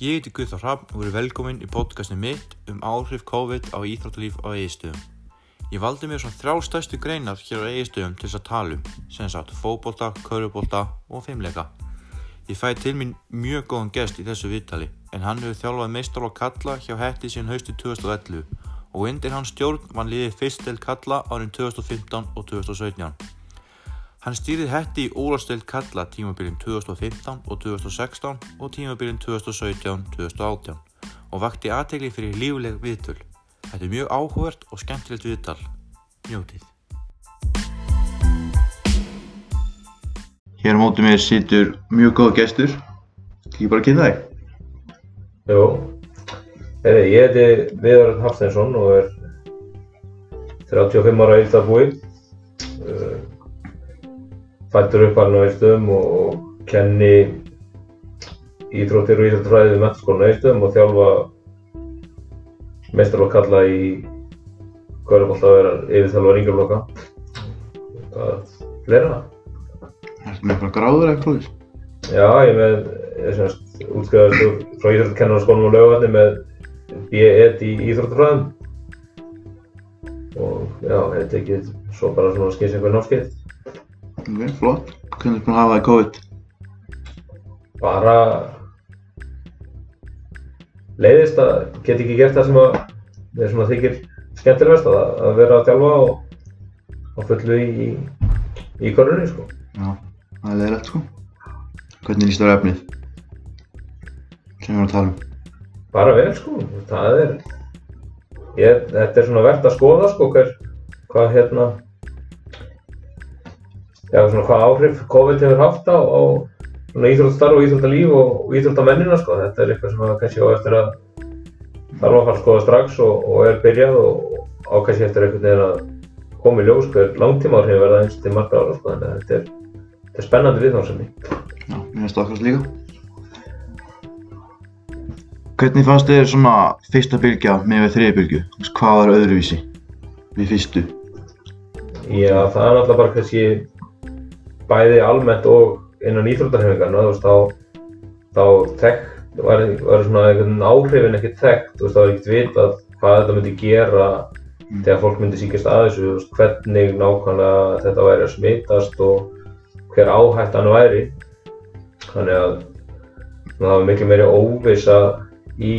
Ég heiti Guðþór Hramm og verið velkominn í podcastinu mitt um áhrif COVID á íþróttalíf á eigistöðum. Ég valdi mér svona þrjá stærstu greinar hér á eigistöðum til þess að tala um, sem sagt fókbólta, körubólta og fimmleika. Ég fæ til mín mjög góðan gest í þessu viðtali en hann hefur þjálfað meistar á kalla hjá hætti síðan haustu 2011 og undir hans stjórn var liðið fyrst til kalla árin 2015 og 2017. Hann stýrið hætti í Ólastöld kalla tímabilin 2015 og 2016 og tímabilin 2017-2018 og vakti aðtegli fyrir lífuleg viðtöl. Þetta er mjög áhugavert og skemmtilegt viðtal. Njótið. Hér á mótið mér situr mjög góða gestur. Ekki bara að kynna þig. Jú, Heri, ég heiti Viðarinn Hafsteinsson og er 35 ára íldabúi. Fættur upp alveg Ístöðum og kenni íþróttir og íþróttafræði við mentaskólan á Ístöðum og þjálfa meistarlokk kalla í Gaurabólta að vera yfirþjálfa ringarblokka. Það er fleira. Ertu með eitthvað gráður eitthvað slúðis? Já, ég er með, ég er semst útskrifaður frá íþróttakennarskólanum á Laugarvatni með B.Ed í íþróttafræðum og já, ég tekið svo bara svona skins einhver námskeið. Ok, flott. Hvernig er búin að hafa það í COVID? Bara leiðist að geta ekki gert það sem að þeir svona þykir skemmtilegast að, að vera að þjálfa og, og fullu í, í, í korunni sko. Já, það er leiðilegt sko. Hvernig líst það á efnið? Sem við erum að tala um. Bara vel sko, það er, ég, þetta er svona verðt að skoða sko hver, hvað hérna, já svona hvað áhrif COVID hefur haft á, á íþróttastarf og íþróttalíf og, íþróttamennina sko, þetta er eitthvað sem að kannski á eftir að þarf að fara að skoða strax og, og er byrjað og á kannski eftir einhvern veginn að koma í ljós hver langtíma áhrif verða eins til margra ára sko, þannig að þetta er, þetta er spennandi viðnámsefni. Já, mér finnst það okkar líka. Hvernig fannst þér svona fyrsta bylgja með við þriði bylgju? Hvað var öðruvísi við fyrstu? Já, það er náttúrulega bara kannski bæði almennt og innan veist, þá, þá þekkt, var, var svona einhvern áhrifin ekkert þekkt, það var ekkert vitað hvað þetta myndi gera Mm. þegar fólk myndi síkast að þessu, þú veist, hvernig nákvæmlega þetta væri að smitast og hver áhættan væri. Þannig að það var miklu meiri óvissa í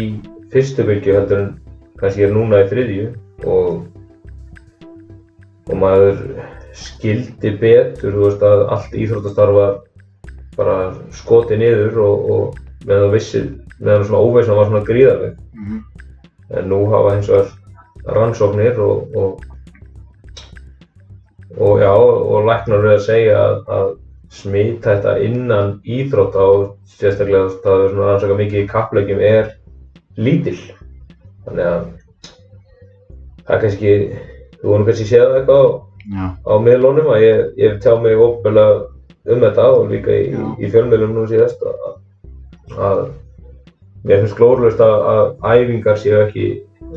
fyrstu bylgju heldur en kannski er núna í þriðju og og maður skildi betur, þú veist að allt íþróttastarf var bara skotið niður og, og meðan það vissi, meðan svona óveisna var svona gríðarleg. Mm -hmm. En nú hafa hins vegar rannsóknir og, og, og já, og læknar verið að segja að, að smita þetta innan íþrótta og sérstaklega það er svona rannsaka mikið í kappleikjum er lítill. Þannig að það er kannski, þú vonum kannski séð eitthvað Já, á miðlunum að ég, ég tjá mig ópennilega um þetta og líka í, í fjölmiðlum nú síðast að, að mér finnst glórulaust að, að æfingar séu ekki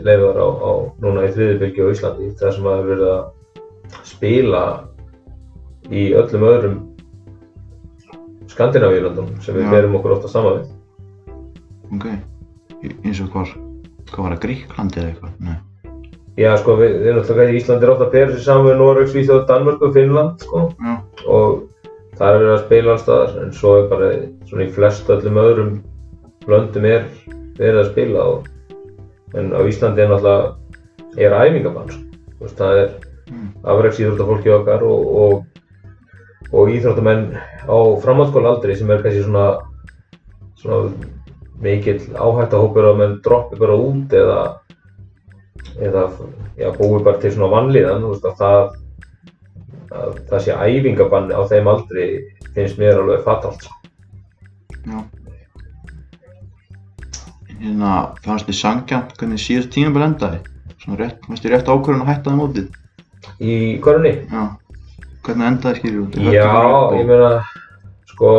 leiðar á, á núna í þriðibylgi á Íslandi þar sem að er verið að spila í öllum öðrum Skandinavíulöndum sem við berum okkur ofta saman við. ok. Eins og hvar, hvað var það, Gríklandi eða eitthvað? Nei. Já sko, við, við náttúrulega í Íslandi ofta að bera sér saman við Noreg, Svíþjóð, Danmörku og Finnland sko Já, og það er verið að spila alls staðar en svo er bara svona í flest öllum öðrum löndum er verið að spila og, en á Íslandi er náttúrulega er æfingabann sko. Þú veist, það er Mm. afreiks íþróttafólki okkar og, og, og íþróttamenn á framhaldsskóla aldrei sem er kannski svona, svona mikill áhættahópur að menn droppi bara út eða eða já, búi bara til svona vanlíðan þú veist að það að það sé æfingabann á þeim aldrei finnst mér alveg fatalt sko. já. Hérna, fannst þið sangjant hvernig síðast tíma bara endaði? Svona rétt, fannst þið rétt ákvörðun að hætta þeim mótið? í korunni Já. Hvernig endaði skilur út? Já, ég meina, sko,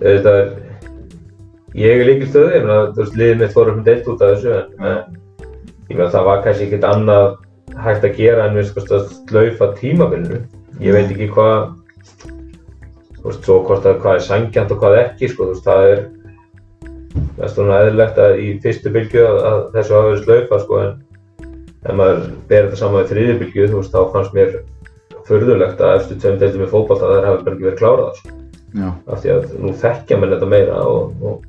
þetta er, ég er líkil stöðu, ég meina, þú veist, liðið mitt fór upp með deilt út af þessu, en, ég meina, það var kannski ekkert annað hægt að gera en við sko að slaufa tímabilinu. Ég veit ekki hvað, þú veist, svo hvort að hvað er sangjant og hvað ekki, sko, þú veist, það er, það er svona eðlilegt að í fyrstu bylgju að, að þessu hafa verið slaufa sko en ef maður ber þetta saman í þriðju bylgju þú veist þá fannst mér furðulegt að eftir tveim deildum í fótbolta þær hafi bara ekki verið kláraðar sko. Já, af því að nú þekkja menn þetta meira og, og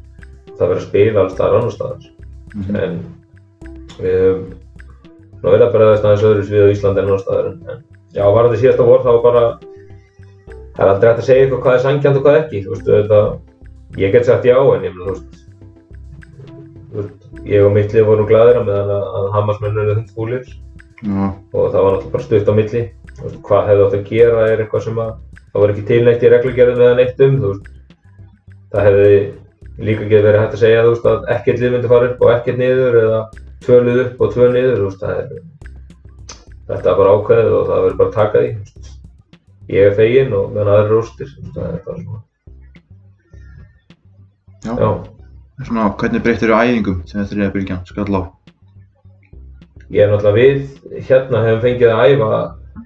það verið að spila alls staðar við höfum verið að bregðast aðeins öðru svið á Íslandi en annar staðar. En, já, var þetta síðasta vor þá var bara það er aldrei hægt að segja eitthvað hvað er sangjant og hvað ekki. Þú veist, þetta, ég get sagt já en ég meina, þú veist, ég og mitt lið vorum glæðir að meðan að, Hamarsmenn eru þund fúlir. Já, og það var náttúrulega bara stutt á milli. Þú veist, hvað hefði átt að gera er eitthvað sem að það var ekki tilnætt í reglugerðum eða neitt um þú veist, það hefði líka ekki verið hægt að segja þú veist, að ekkert lið myndi fara upp og ekkert niður eða tvö lið upp og tvö niður þú veist, það er, þetta er bara ákveðið og það verður bara að taka því. Ég er feginn og meðan aðrir eru rústir það er bara svona. Já. já, Svona, hvernig breyttir þú æfingum þegar þriðja bylgjan skall á? ég er náttúrulega við hérna hefum fengið að æfa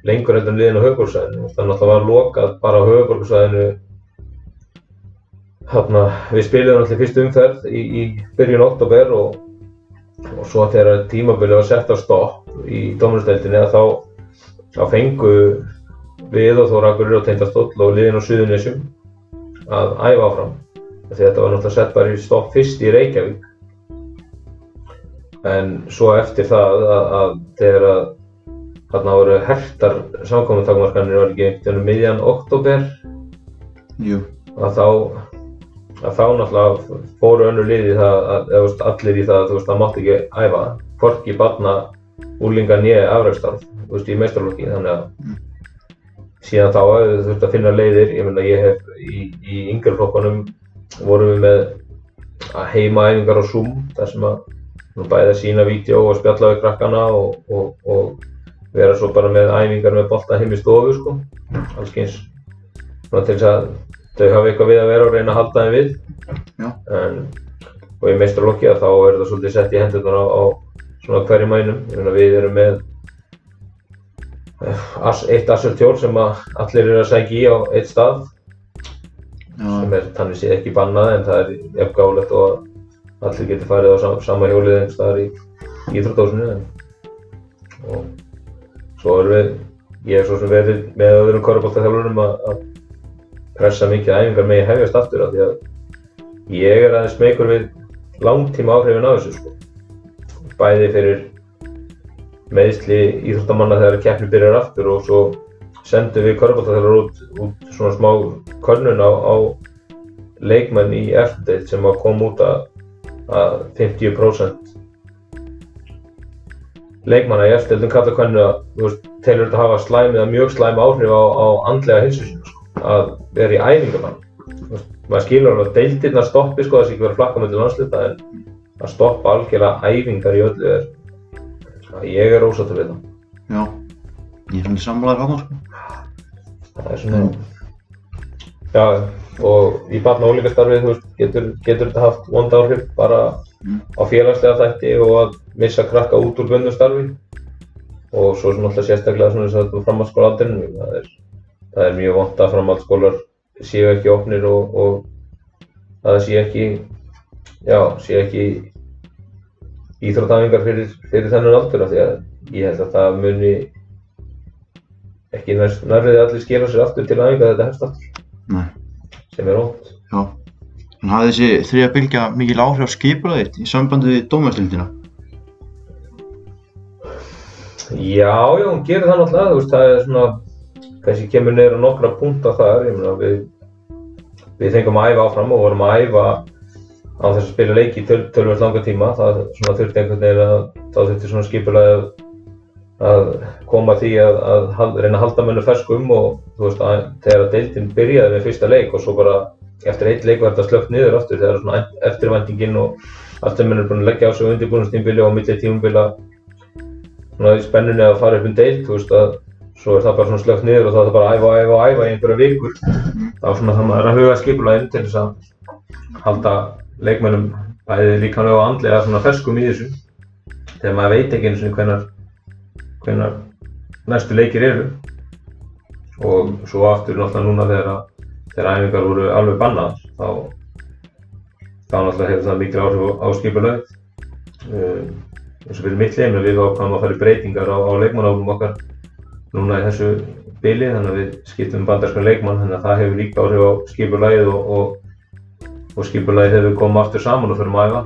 lengur heldur en liðin á höfuborgsvæðinu það náttúrulega var lokað bara á höfuborgsvæðinu hérna, við náttúrulega í fyrstu umferð í, í byrjun oktober og, og svo þegar tímabilið var sett á stopp í dómunasteildinni þá, þá fengu við og Þóra Akureyri og Tindastóll og liðin á Suðunisjum að æfa áfram. Því þetta var náttúrulega sett bara í stopp fyrst í Reykjavík. En svo eftir það að, að þegar að þarna voru hertar samkominntakmarkanir var ekki einhvern veginn um miðjan oktober Jú, að þá að þá náttúrulega fóru önnur liði það að, eða, veist, allir í það að þú veist það mátti ekki æfa hvorki barna úlinga nýja afrækstarf þú veist í meistarlokki þannig að síðan þá að þú þurft að finna leiðir. Ég meina ég hef í, í yngri flokkunum vorum við með að heima æfingar á Zoom þar sem að bæði að sína vídeo og spjalla við krakkana og, og, og vera svo bara með æfingar með bolta heim í stofu sko, alls svona til þess að þau hafa eitthvað við að vera og reyna að halda þeim við. En, og í meistarlokki að þá er það svolítið sett í hendurnar á, á svona hverjum mænum við erum með eh, eitt assultjól sem allir eru að sækja í á eitt stað. Sem já, er þannig séð ekki bannað en það er jafn gálega og allir getur farið á sama, sama hjólið einhvers staðar í íþróttásunni en, og svo erum við ég er svo sem verið með öðrum korfbóltaþjálfurum að pressa mikið æfingar með ég hefjast aftur af því að ég er aðeins smeykur við langtíma áhrifin af þessu sko. bæði fyrir meðsli íþróttamanna þegar keppni byrjar aftur og svo sendum við korfbóltaþjálfur út, út svona smá könnun á, á leikmenn í eftir sem að koma út að, að 50% leikmanna í eftir kalla könnu að þú veist, telur þetta hafa slæm eða mjög slæm áhrif á, á andlega hilsu sínu sko, að vera í æfingamann maður skilur alveg að deildirnar stoppi sko, það sé ekki verið að flakka með til landsluta en að stoppa algjörlega æfingar í öllu er ég er ósáttur við það já. Ég er svolítið sammálaður hann, sko. það er svona já og í barna og ólíkastarfi þú veist getur, getur þetta haft vond áhrif bara Mm. á félagslega þætti og að missa krakka út úr bundum starfi og svo svona alltaf sérstaklega svona eins og þetta framhaldsskóla aldrinu það er, það er mjög vond að framhaldsskólar séu ekki opnir og, og að það sé ekki ekki íþróttafingar fyrir, fyrir þennan aldur af því að ég held að það muni ekki nær, nærriði allir skila sér aftur til æfinga þetta hefst aftur Nei, sem er ótt já. En hafði þessi þriðja bylgja mikil áhrif á skipulaðið í sambandi við dómvæslindina? Já, já, hún gerir það náttúrulega, þú veist, það er svona, kannski kemur á nokkra punkta þar, ég meina, við, við fengum að æfa áfram og vorum að æfa á þess að spila leiki í töl, tölvöld langa tíma, það svona þurfti einhvern veginn að, þá þurfti svona skipulega að, að koma því að, að reyna að halda mennu ferskum og, þú veist, að, þegar að deildin byrjaði með fyrsta leik og svo bara eftir eitt leik var þetta slögt niður aftur þegar svona eftirvæntingin og allt sem menn er búin að leggja á sig undirbúinustímbili og milli tímubila svona í spennunni að fara upp um deild, þú veist að svo er það bara svona slögt niður og það er bara að æfa og æfa og æfa í einhverja vikur. Það var svona það maður er að huga skipulaginn til þess að halda leikmennum bæði líkanlega og andlega svona ferskum í þessu. Þegar maður veit ekki eins og hvenar, hvenar næstu leikir eru. Og svo aftur náttúrulega núna þegar, að- þegar æfingar voru alveg bannaðar, þá, þá náttúrulega hefur það mikil áhrif á, skipulagið. Uh, eins og fyrir mitt leim við ákvæmum að fara í breytingar á, á leikmannálum okkar núna í þessu bili þannig að við skiptum bandarskan leikmann þannig að það hefur líka áhrif á skipulagið og, og, og skipulagið hefur komið aftur saman og fyrir mæfa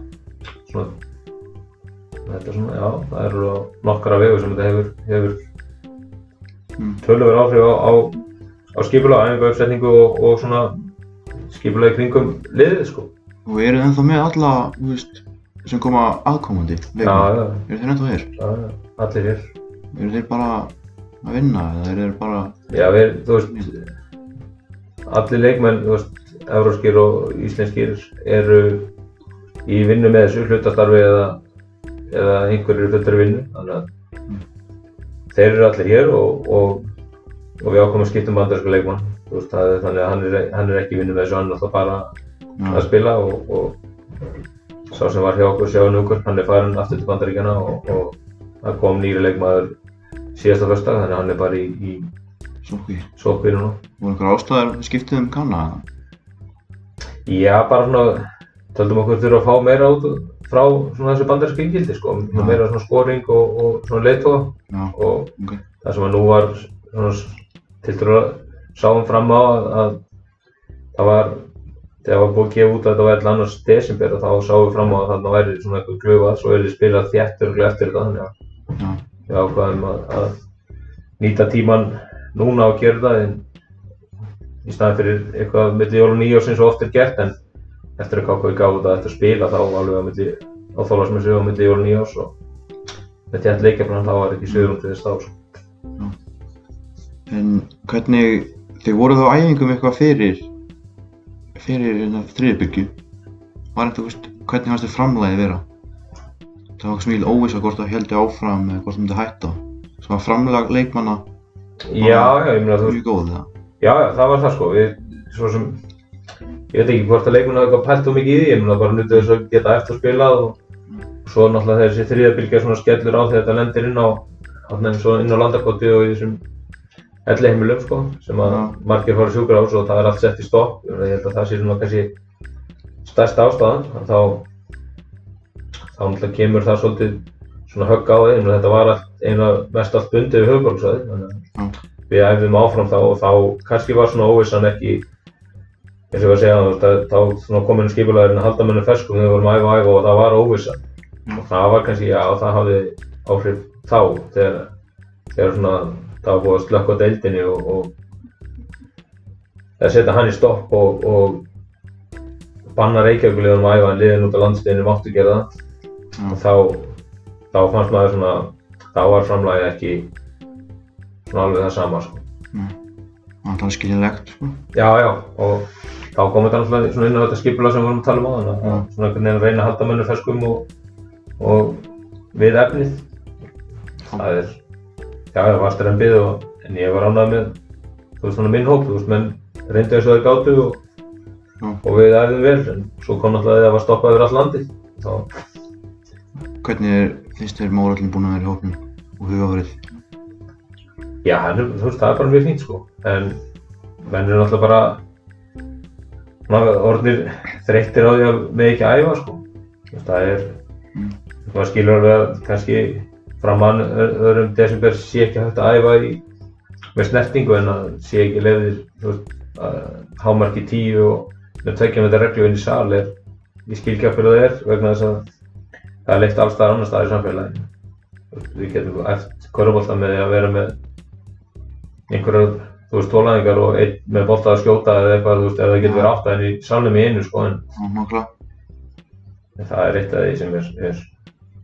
þetta er svona, já, það eru nokkara vegu sem þetta hefur, hefur Mm. töluver áhrif á, á, á skipulag, æfinga uppsetningu og, og svona skipulagi kringum liðið sko. Og eru ennþá með alla, þú veist, sem koma aðkomandi já, Eru þeir ennþá hér? já, allir hér. Eru þeir bara að vinna eða eru þeir bara... Já, við, þú veist, allir leikmenn, þú veist, evróskir og íslenskir eru í vinnu með þessu hlutastarfi eða, eða einhverjir fullari vinnu, þannig að þeir eru allir hér og, og, og við ákomum að skipta um bandarsku leikmann, þú veist, það er þannig að hann er, hann er ekki í vinnu með þessu, hann er alltaf bara að Já, spila og, og sá sem var hjá okkur, Sjáin Ugur, hann er farin aftur til bandaríkjana og, og það kom nýri leikmaður síðasta föstudag, þannig að hann er bara í, í sókví. sókvínu núna. Voru einhver ástæður við skiptið um kanna? Já, bara svona, töldum okkur þurfa að fá meira út frá svona þessu bandarísku inngildi, sko, Já. meira svona skoring og, og svona leiðtóa Já, og ok. það sem að nú var svona til að sáum fram á að, að það var, þegar var búið að gefa út að þetta væri til annars desember og þá sáum við fram á að þarna væri svona eitthvað glöfa, svo er þið spilað þéttur og eftir þetta, þannig að við ákvaðum að, að nýta tíman núna og gera það en í staðin fyrir eitthvað milli jól og nýjós eins og oft er gert en eftir að KK gáði þetta eftir að spila þá alveg á milli á þólasmessu á milli jól og nýjós og með tjent leikjafnan þá var ekki sögurum til þess þá sko. en hvernig, þið voruð á æfingum eitthvað fyrir, fyrir þriðbyggju. Var þetta, hvernig fannst þið framlæðið vera? Það var smíl óvisa hvort það heldur áfram eða hvort það myndi hætta. Svo var framlag leikmanna Já, já, ég meina mjög góð eða? Já, já, það var það sko, við, svo sem, ég veit ekki hvort að leikmenn hafa eitthvað pælt of mikið í því, ég meina bara nutið þess að geta eftir spilað og svo náttúrulega þessi þriðabylgja svona skellur á þegar þetta lendir inn á, og inn á landakoti og í þessum elli heimilum sko, sem að Já. margir fara sjúkur á og það er allt sett í stopp, ég held að það sé svona kannski stærsta ástæðan, þá, þá náttúrulega kemur það svolítið svona högg á meina þetta var eina mest allt bundið við höfuborgsvæði, að við æfðum áfram þá og þá kannski var svona óvissan ekki eins og ég var að segja þú veist, að þá svona kom inn skipulegurinn að halda mönnum ferskum þegar við vorum að æfa og æfa og það var óvissan. Já. og það var kannski, já, það hafði áhrif þá þegar, þegar svona það var búið að slökka á deildinni og, og að setja hann í stopp og, og banna Reykjavíkulegunum að æfa en liðin út á landsliðinu máttu gera það og Já, þá, þá fannst maður svona, þá var framlagið ekki svona alveg það sama sko. það var skiljilegt, sko. Já, já, og þá kom þetta náttúrulega svona inn á þetta skipulag sem við vorum að tala um á þannig að svona einhvern veginn að reyna að halda mönnum ferskum og, og við efnið. Það er, já, það var strempið og, en ég var ánægð með, þú veist, svona minn hóp, þú veist, menn reyndu eins og þeir gátu og, og við æfðum vel, en svo kom náttúrulega þegar það var stoppað yfir allt landið. Þá, Hvernig er finnst þér mórallin búin að vera í hópnum og hugafærið? já, hann er, þú veist, það er bara mjög fínt, sko, en menn eru náttúrulega bara, orðnir þreyttir á því að með ekki að æfa, sko. Það er, Mm. maður skilur alveg að kannski framan öðrum desember sé ekki hægt að æfa í, með snertingu en að sé ekki lefðir þú veist, að hámarki tíu og með tveikja með þetta reglu inn í sal er ég skil ekki af hverju það er vegna þess að það er leitt alls staðar annars staðar í samfélaginu við getum eftir körubólta með því að vera með einhverjar þú veist tólæðingar og einn með bolta að skjóta eða eitthvað þú veist ef það getur verið átta en í salnum í einu sko en Já, nokkla. En það er eitt af því sem er, er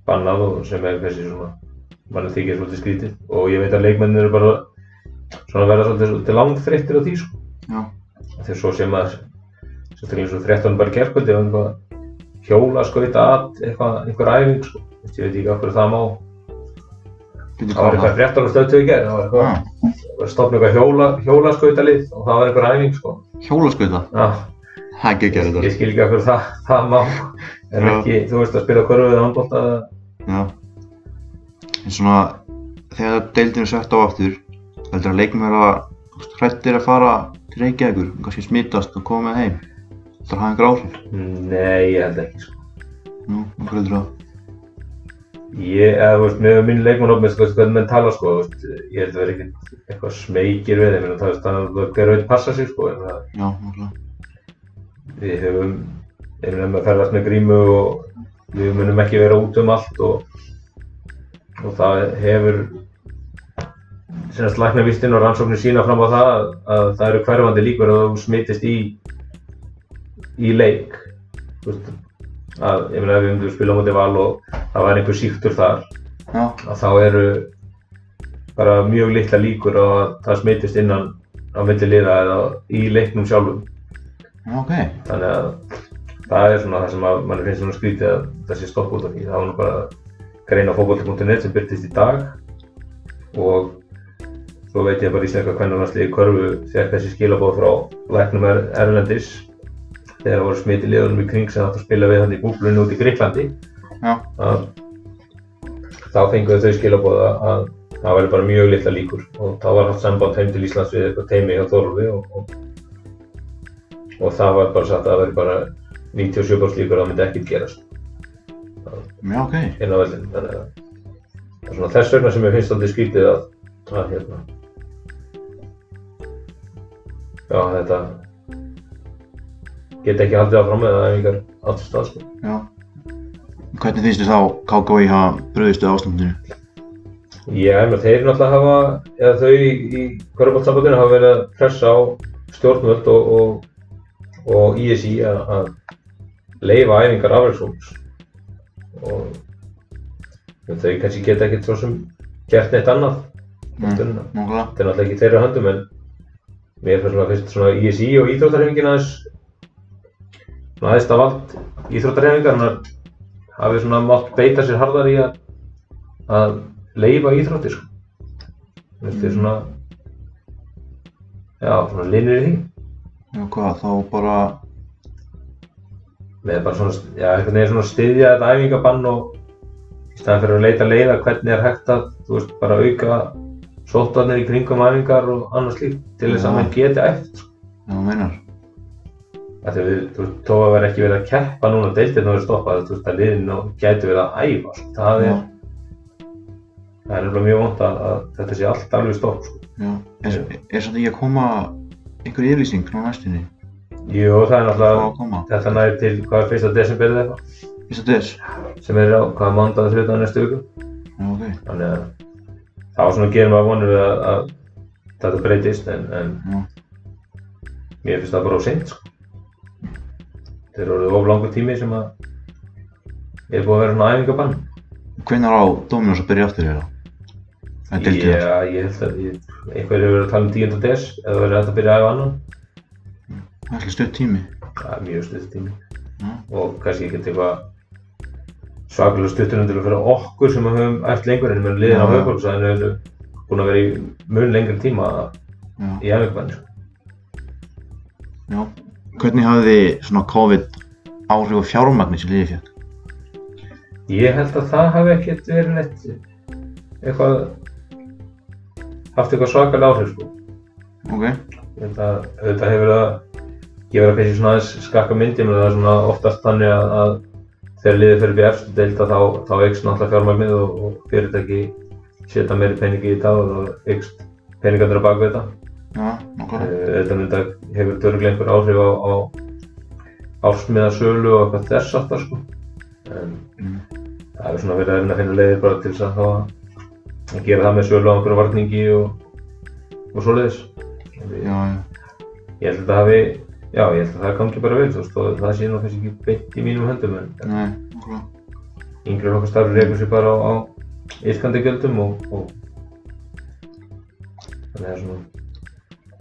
bannað og sem er þessi svona mann þykir svolítið skrítið og ég veit að leikmennir eru bara svona verða svolítið, svolítið langt þreyttir á því sko. Já, Þegar svo sem maður sérstaklega eins og 13 bara einhvað hjóla skauta að einhver æfing sko. Ég veit ekki hverju það má. Það var eitthvað 13 stöðtöð í gerð, það var eitthvað, var stofn eitthvað hjóla, hjóla skauta lið og það var einhver æfing sko. hjólaskauta. Já, Það er geggjær ég skil ekki hverju það, það má. En Já. ekki, þú veist, að spila körfu eða handbólta Já. En svona, þegar deildin er sett á aftur, heldur að leikmenn vera hrættir að fara til Reykjavíkur, kannski smitast og koma heim. Það hafa einhver áhrif? Nei, ég held ekki sko. Nú, okkur heldur það? Ég, eða þú veist, með minn leikmannhóp, með sko, hvernig menn tala sko, þú veist, ég held að vera ekkert eitthvað smekir við þeim, en það veist, þannig að hver veit passa sig sko, en það, Já, okkur. við höfum, ég meina, með ferðast með grímu og við munum ekki vera út um allt og, og það hefur, senast læknavistinn og rannsóknir sína fram á það að, að það eru hverfandi líkur að þú smitist í, í leik, veist, að, ef við myndum spila móti val og það væri einhver síktur þar, Já, að þá eru bara mjög litla líkur að það smitist innan á milli liða eða í leiknum sjálfum. já, ok. Þannig að það er svona það sem að mann finnst svona skrítið að það sé stopp út af því. Það var nú bara grein á fókbalti.net sem byrtist í dag og svo veit ég bara íslenska hvernig hann sliði körfu þegar þessi skilabóð frá læknum er Erlendis þegar það voru smit í liðunum í kring sem átt að spila við hann í búblunni út í að þá fenguðu þau skilabóða að það væri bara mjög litla líkur. Og þá var haft samband heim til Íslands við eitthvað teimi hjá Þorfi og, og, og það var bara sagt að það væri bara 97% líkur að það myndi ekkert gerast. Já, ok. inn á vellin þannig að það er svona þess vegna sem ég finnst alltaf skrítið að, að hérna já þetta get ekki haldið áfram með það ef einhver átt stað sko. Já. Hvernig finnst þér þá KKI hafa bröðist við ástandinu? Já, en þeir náttúrulega hafa, eða þau í, í Körbáltsambandinu hafa verið að pressa á stjórnvöld og, og, og ISI að, leifa æfingar afræðsfólks og en þau kannski geta ekkert svo sem gert neitt annað Mm, að- Nákvæmlega. þetta er náttúrulega ekki þeirra höndum en mér finnst svona ISI og íþróttarhefingin aðeins svona aðeins að vald íþróttarhefingarnar hafi svona mátt beita sér harðar í að að leifa íþróttir sko. Þetta er svona já, svona linur í því Já, hvað, þá bara, með bara svona, já, einhvern veginn svona styðja þetta æfingabann og í staðan fyrir að leita leiða hvernig er hægt að, þú veist, bara auka sótvarnir í kringum æfingar og annað slíkt til þess að mann geti æft sko. já, þú meinar. Þú veist, þó að vera ekki verið að keppa núna deildin og verið stoppað, þú veist, að liðin gæti verið að æfa, sko. það er, það er nefnilega mjög vond að, að þetta sé allt alveg stopp, sko. já. Er, samt ekki að koma einhver yfirlýsing á næstunni? Jú, það er Það náttúrulega, að þetta næri til, hvað er fyrsta desember eða eitthvað, Fyrst að þess? sem er á, hvað er mándag þrjóðan næstu viku. Já, ok. Þannig að þá svona gerum að vonum við að, að þetta breytist, en, en mér finnst það bara á seint, sko. Þeir eru orðið of langur tími sem að er búið að vera svona æfingabann. Hvenær á Dominos að byrja aftur hérna? Það er dildið Já, ég held að ég, einhver hefur verið að tala um 10. des eða verið að byrja að æfa annan. Það er alltaf stutt tími. Það er mjög stutt tími Já. og kannski ekki eitthvað svakalega stuttur undir fyrir okkur sem höfum æft lengur en með liðin á Já. höfbólksæðinu eru búin að vera í mun lengri tíma Já. í æfingabann. Já. Hvernig hafði svona COVID áhrif á fjármagni sem liðið fjöld? Ég held að það hafi ekkert verið neitt eitthvað haft eitthvað svakalega áhrif sko. Ok. Ég held að auðvitað hefur það gefur það kannski svona aðeins skakka myndi menn það er svona oftast þannig að, að þegar liðið fyrir við efstu deilda þá, þá eikst náttúrulega fjármagnið og, og fyrirtæki setja meiri peningi í þetta og þá eikst peningarnir á bak við þetta. Eh, Þetta hefur dörglega einhver áhrif á, á ársmiðasölu og eitthvað þess aftar sko. En Mm. það er svona verið að reyna að finna leiðir bara til þess að, þá að gera það með sölu á einhverju varningi og, og svoleiðis. Já, já. Ég held að það hafi, já ég held að það gangi bara vel þú veist og það sé nú kannski ekki beint í mínum höndum en Nei, nákvæmlega. yngri okkar starfi reykur sér bara á, á ytkandi gjöldum og, og þannig að það er svona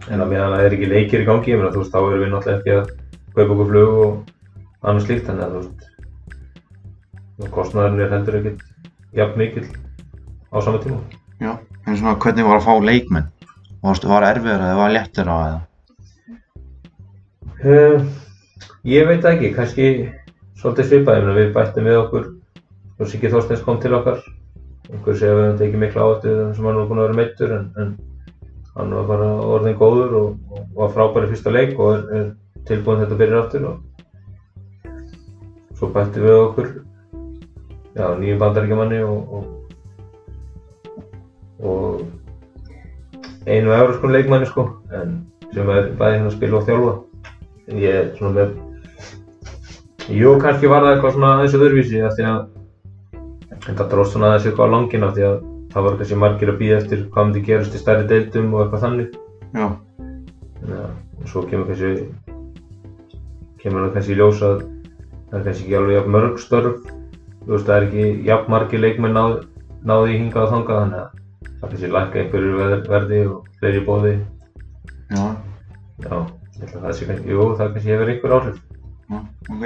en að meðan það er ekki leikir í gangi, ég meina þú veist þá erum við náttúrulega ekki að kaupa okkur flug og annað slíkt þannig að þú veist og kostnæðurinn er heldur ekkert jafn mikill á sama tíma. Já. En svona hvernig var að fá leikmenn? Varstu, var erfiðara eða var léttara eða? Uh, ég veit það ekki, kannski svolítið svipað, ég meina við bættum við okkur og Siggi Þorsteins kom til okkar einhver segja að við höfum tekið mikla áhættu sem hann var búinn að vera meittur en, en hann var bara orðin góður og, og var frábær í fyrsta leik og er, er tilbúinn þetta byrjar aftur og svo bætti við okkur já, nýju bandaríkjamanni og, og, og einu euróskun leikmanni sko, en sem er bæði hérna að spila og þjálfa. Ég er svona með, jú, kannski var það eitthvað svona aðeins öðruvísi því að þetta dróst svona aðeins eitthvað á langina því að það var kannski margir að býða eftir hvað myndi gerast í stærri deildum og eitthvað þannig. Já, Já, og svo kemur kannski kemur það kannski í ljós að það er kannski ekki alveg jafn mörg störf þú veist það er ekki jafn margir leikmenn náð, náði í hingað og þangað þannig að það kannski lækka einhverju ver- verði og fleiri bóði já, já, ég held að það sé kannski, jú, það kannski hefur einhver áhrif já, ok.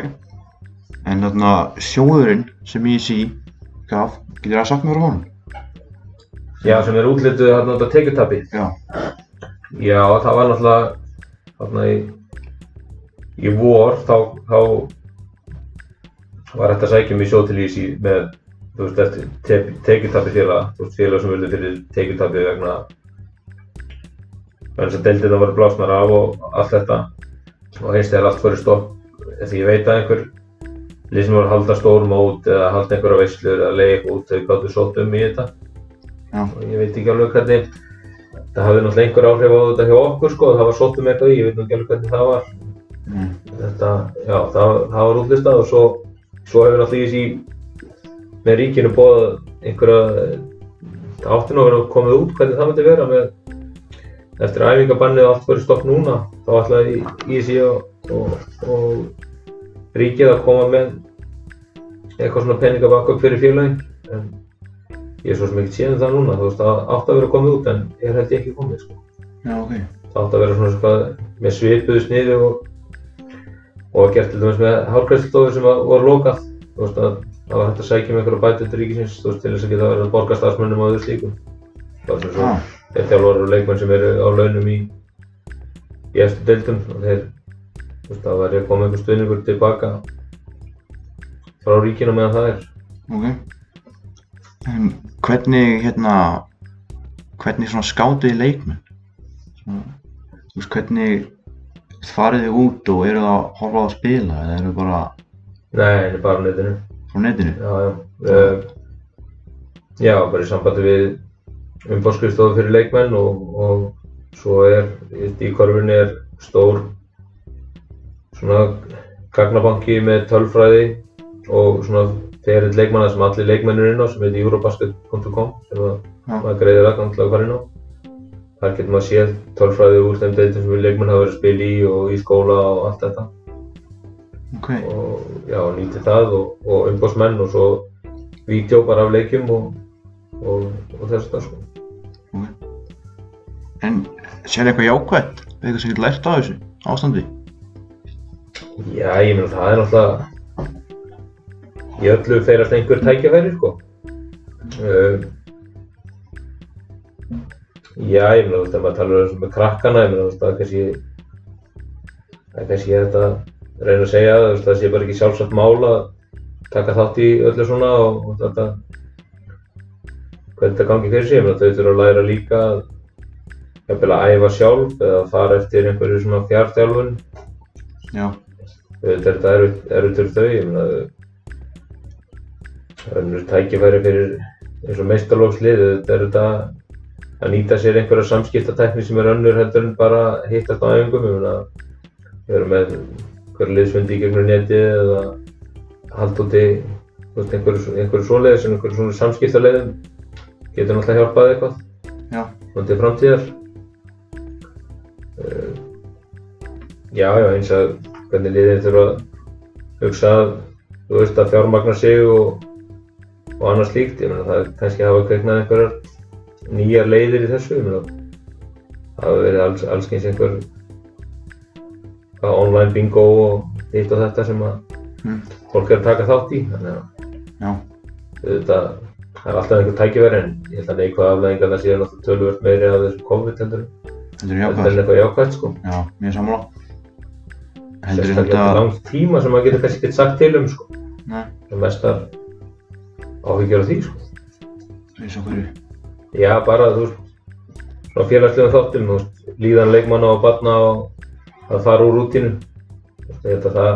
En þarna sjóðurinn sem EC gaf, getur það sagt mér á honum? Já, sem er útlituð þarna þetta tekjutabi Já, já, það var náttúrulega þarna í í vor þá, þá var þetta til í sí með þú veist, eftir te tekjutabi félag, þú veist, félag sem vildi fyrir tekjutabi vegna vegna þess að deildina voru blásnar af og allt þetta. Og heist þegar allt fyrir stopp því ég veit að einhver lið sem voru að halda stór mót eða halda einhverja veislur eða eitthvað út þau gáttu sótt um í þetta og ég veit ekki alveg hvernig það hafði náttúrulega einhver áhrif á þetta hjá okkur sko, það var sótt um eitthvað í, ég veit ekki alveg hvernig það var. Mm, þetta, já, það, það var útlistað og svo, svo hefur náttúrulega í sí með ríkinu bóðað einhverja það átti nú að vera komið út hvernig það myndi vera með eftir æfingabannið og allt fyrir stopp núna þá ætlaði í sí og, og, og ríkið að koma með eitthvað svona peningabakkup fyrir félagin en ég er svo sem ekki séð um það núna þú veist það átti að vera komið út en er held ég ekki komið sko. Já, ok. það átti að vera svona eitthvað með svipuðu sniði og, og gert til dæmis með hárgræslustofu sem var, var lokað. Þú veist að það var hægt að sækja með einhverja bæti til ríkisins þú veist til þess að geta verið að borga starfsmönnum og öðru slíkum það er svona svo Já, þeir þjálfarar og leikmenn sem eru á launum í í eftir deildum. Og þeir þú veist það verður að koma einhver stuðningur tilbaka frá ríkinu meðan það er. Ok. En hvernig, hérna, hvernig svona skátuði leikmenn? Svona, þú veist, hvernig farið þið út og eru það að horfa á að spila eða eru bara nei, það er bara á netinu frá netinu? Já, já. Uh, já, bara í sambandi við umbóðskrifstofu fyrir leikmenn og, og svo er í korfunni er stór svona gagnabanki með tölfræði og svona ferill leikmanna sem allir leikmenn eru inn á sem heitir eurobasket.com sem að Já. maður greiðir aðgang til að fara inn á. Þar getur maður séð tölfræði úr þeim deildum sem leikmenn hafa verið að spila í og í skóla og allt þetta Ok, og já, nýti það og, og umbóðsmenn og svo bara af leikjum og, og, og þess að sko. en sér eitthvað jákvætt? Eitthvað sem getur lært á þessu ástandi? Já, ég meina það er náttúrulega í öllu feirast einhver tækifæri sko. Uh, já, ég meina ef maður talar um með krakkana, ég meina þú veist, það kannski er kannski þetta að reyna að segja það, það sé bara ekki sjálfsagt mál að taka þátt í öllu svona og, og þetta hvernig þetta gangi fyrir sig, ég meina þau þurfa að læra líka að jafnvel að æfa sjálf eða fara eftir einhverju svona fjartjálfun Já, auðvitað er þetta erfitt, fyrir þau, ég meina önnur tækifæri fyrir eins og meistarlókslið, er þetta að nýta sér einhverja samskiptatækni sem er önnur heldur en bara hittast á æfingum, ég meina við erum með einhverja liðsfundi í gegnum netið eða halda úti einhverju, einhverju svoleiðis en einhverju svona samskiptaleiðum. Getur náttúrulega hjálpað eitthvað já, og til framtíðar. Uh, já, já, eins að hvernig liðin þurfa að hugsa að þú veist að fjármagna sig og, og annað slíkt, ég meina það er kannski hafa kveiknað einhverjar nýjar leiðir í þessu, ég meina það hafa verið alls, allskyns einhver hvað, online bingo og hitt og þetta sem að Mm. fólk er að taka þátt í, þannig að það er alltaf einhver tækifæri en ég held að neikvæða afleggingar það séu náttúrulega töluvert meiri af þessu COVID heldur þetta er en jákvætt. eitthvað jákvæmt sko. Já, mjög. Heldur Sérstaklega þetta, eftir langt tíma sem maður getur kannski ekkert sagt til um sko. nei, Það mestar áhyggjur af því sko. eins og hverju? Já, bara þú veist, svona félagslegum þáttum, þú veist, líðan leikmanna og barna og að fara úr veist, Ég held að það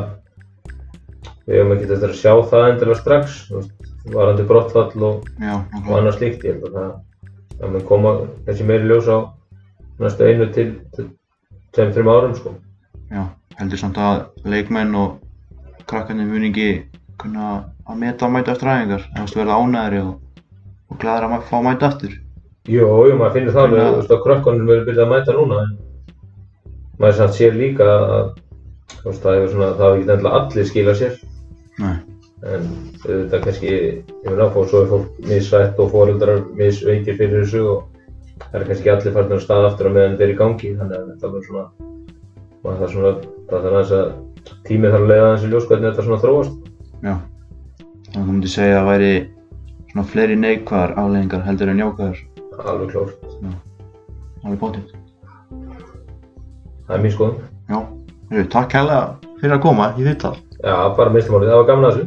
við hefum ekki þetta að sjá það endilega strax, þú veist, varandi brottfall og, Já, og annað slíkt, ég held að það, það mun koma þessi meiri ljós á næstu einu til, til tveim, þreim árum, sko. Já, heldur samt að leikmenn og krakkarnir muni ekki kunna að meta að mæta eftir æfingar, eða þú veist, verða ánæðri og, og glæðir að fá að mæta aftur. Jú, jú, maður finnir það alveg, þú veist, að krökkunum verður byrjað að mæta núna, en maður samt sér líka að, þú veist, það hefur svona, það hefur ekki endilega allir skilað sér, Nei, en auðvitað kannski, ég meina, fór svo er fólk missrætt og foreldrar missveikir fyrir þessu og það er kannski allir farnir að staða aftur á meðan þetta er í gangi, þannig að þetta verður svona, maður þarf svona, það þarf aðeins að tímið þarf að leiða aðeins í ljós hvernig þetta svona þróast. já. Þannig að þú myndir segja að það væri svona fleiri neikvæðar afleggingar heldur en jákvæðar. Alveg klárt, Alveg bótið. það er mín skoðun. Já, Heyrðu, takk hella fyrir að koma í vittal. Já, bara minnstumálið, það var gaman að þessu.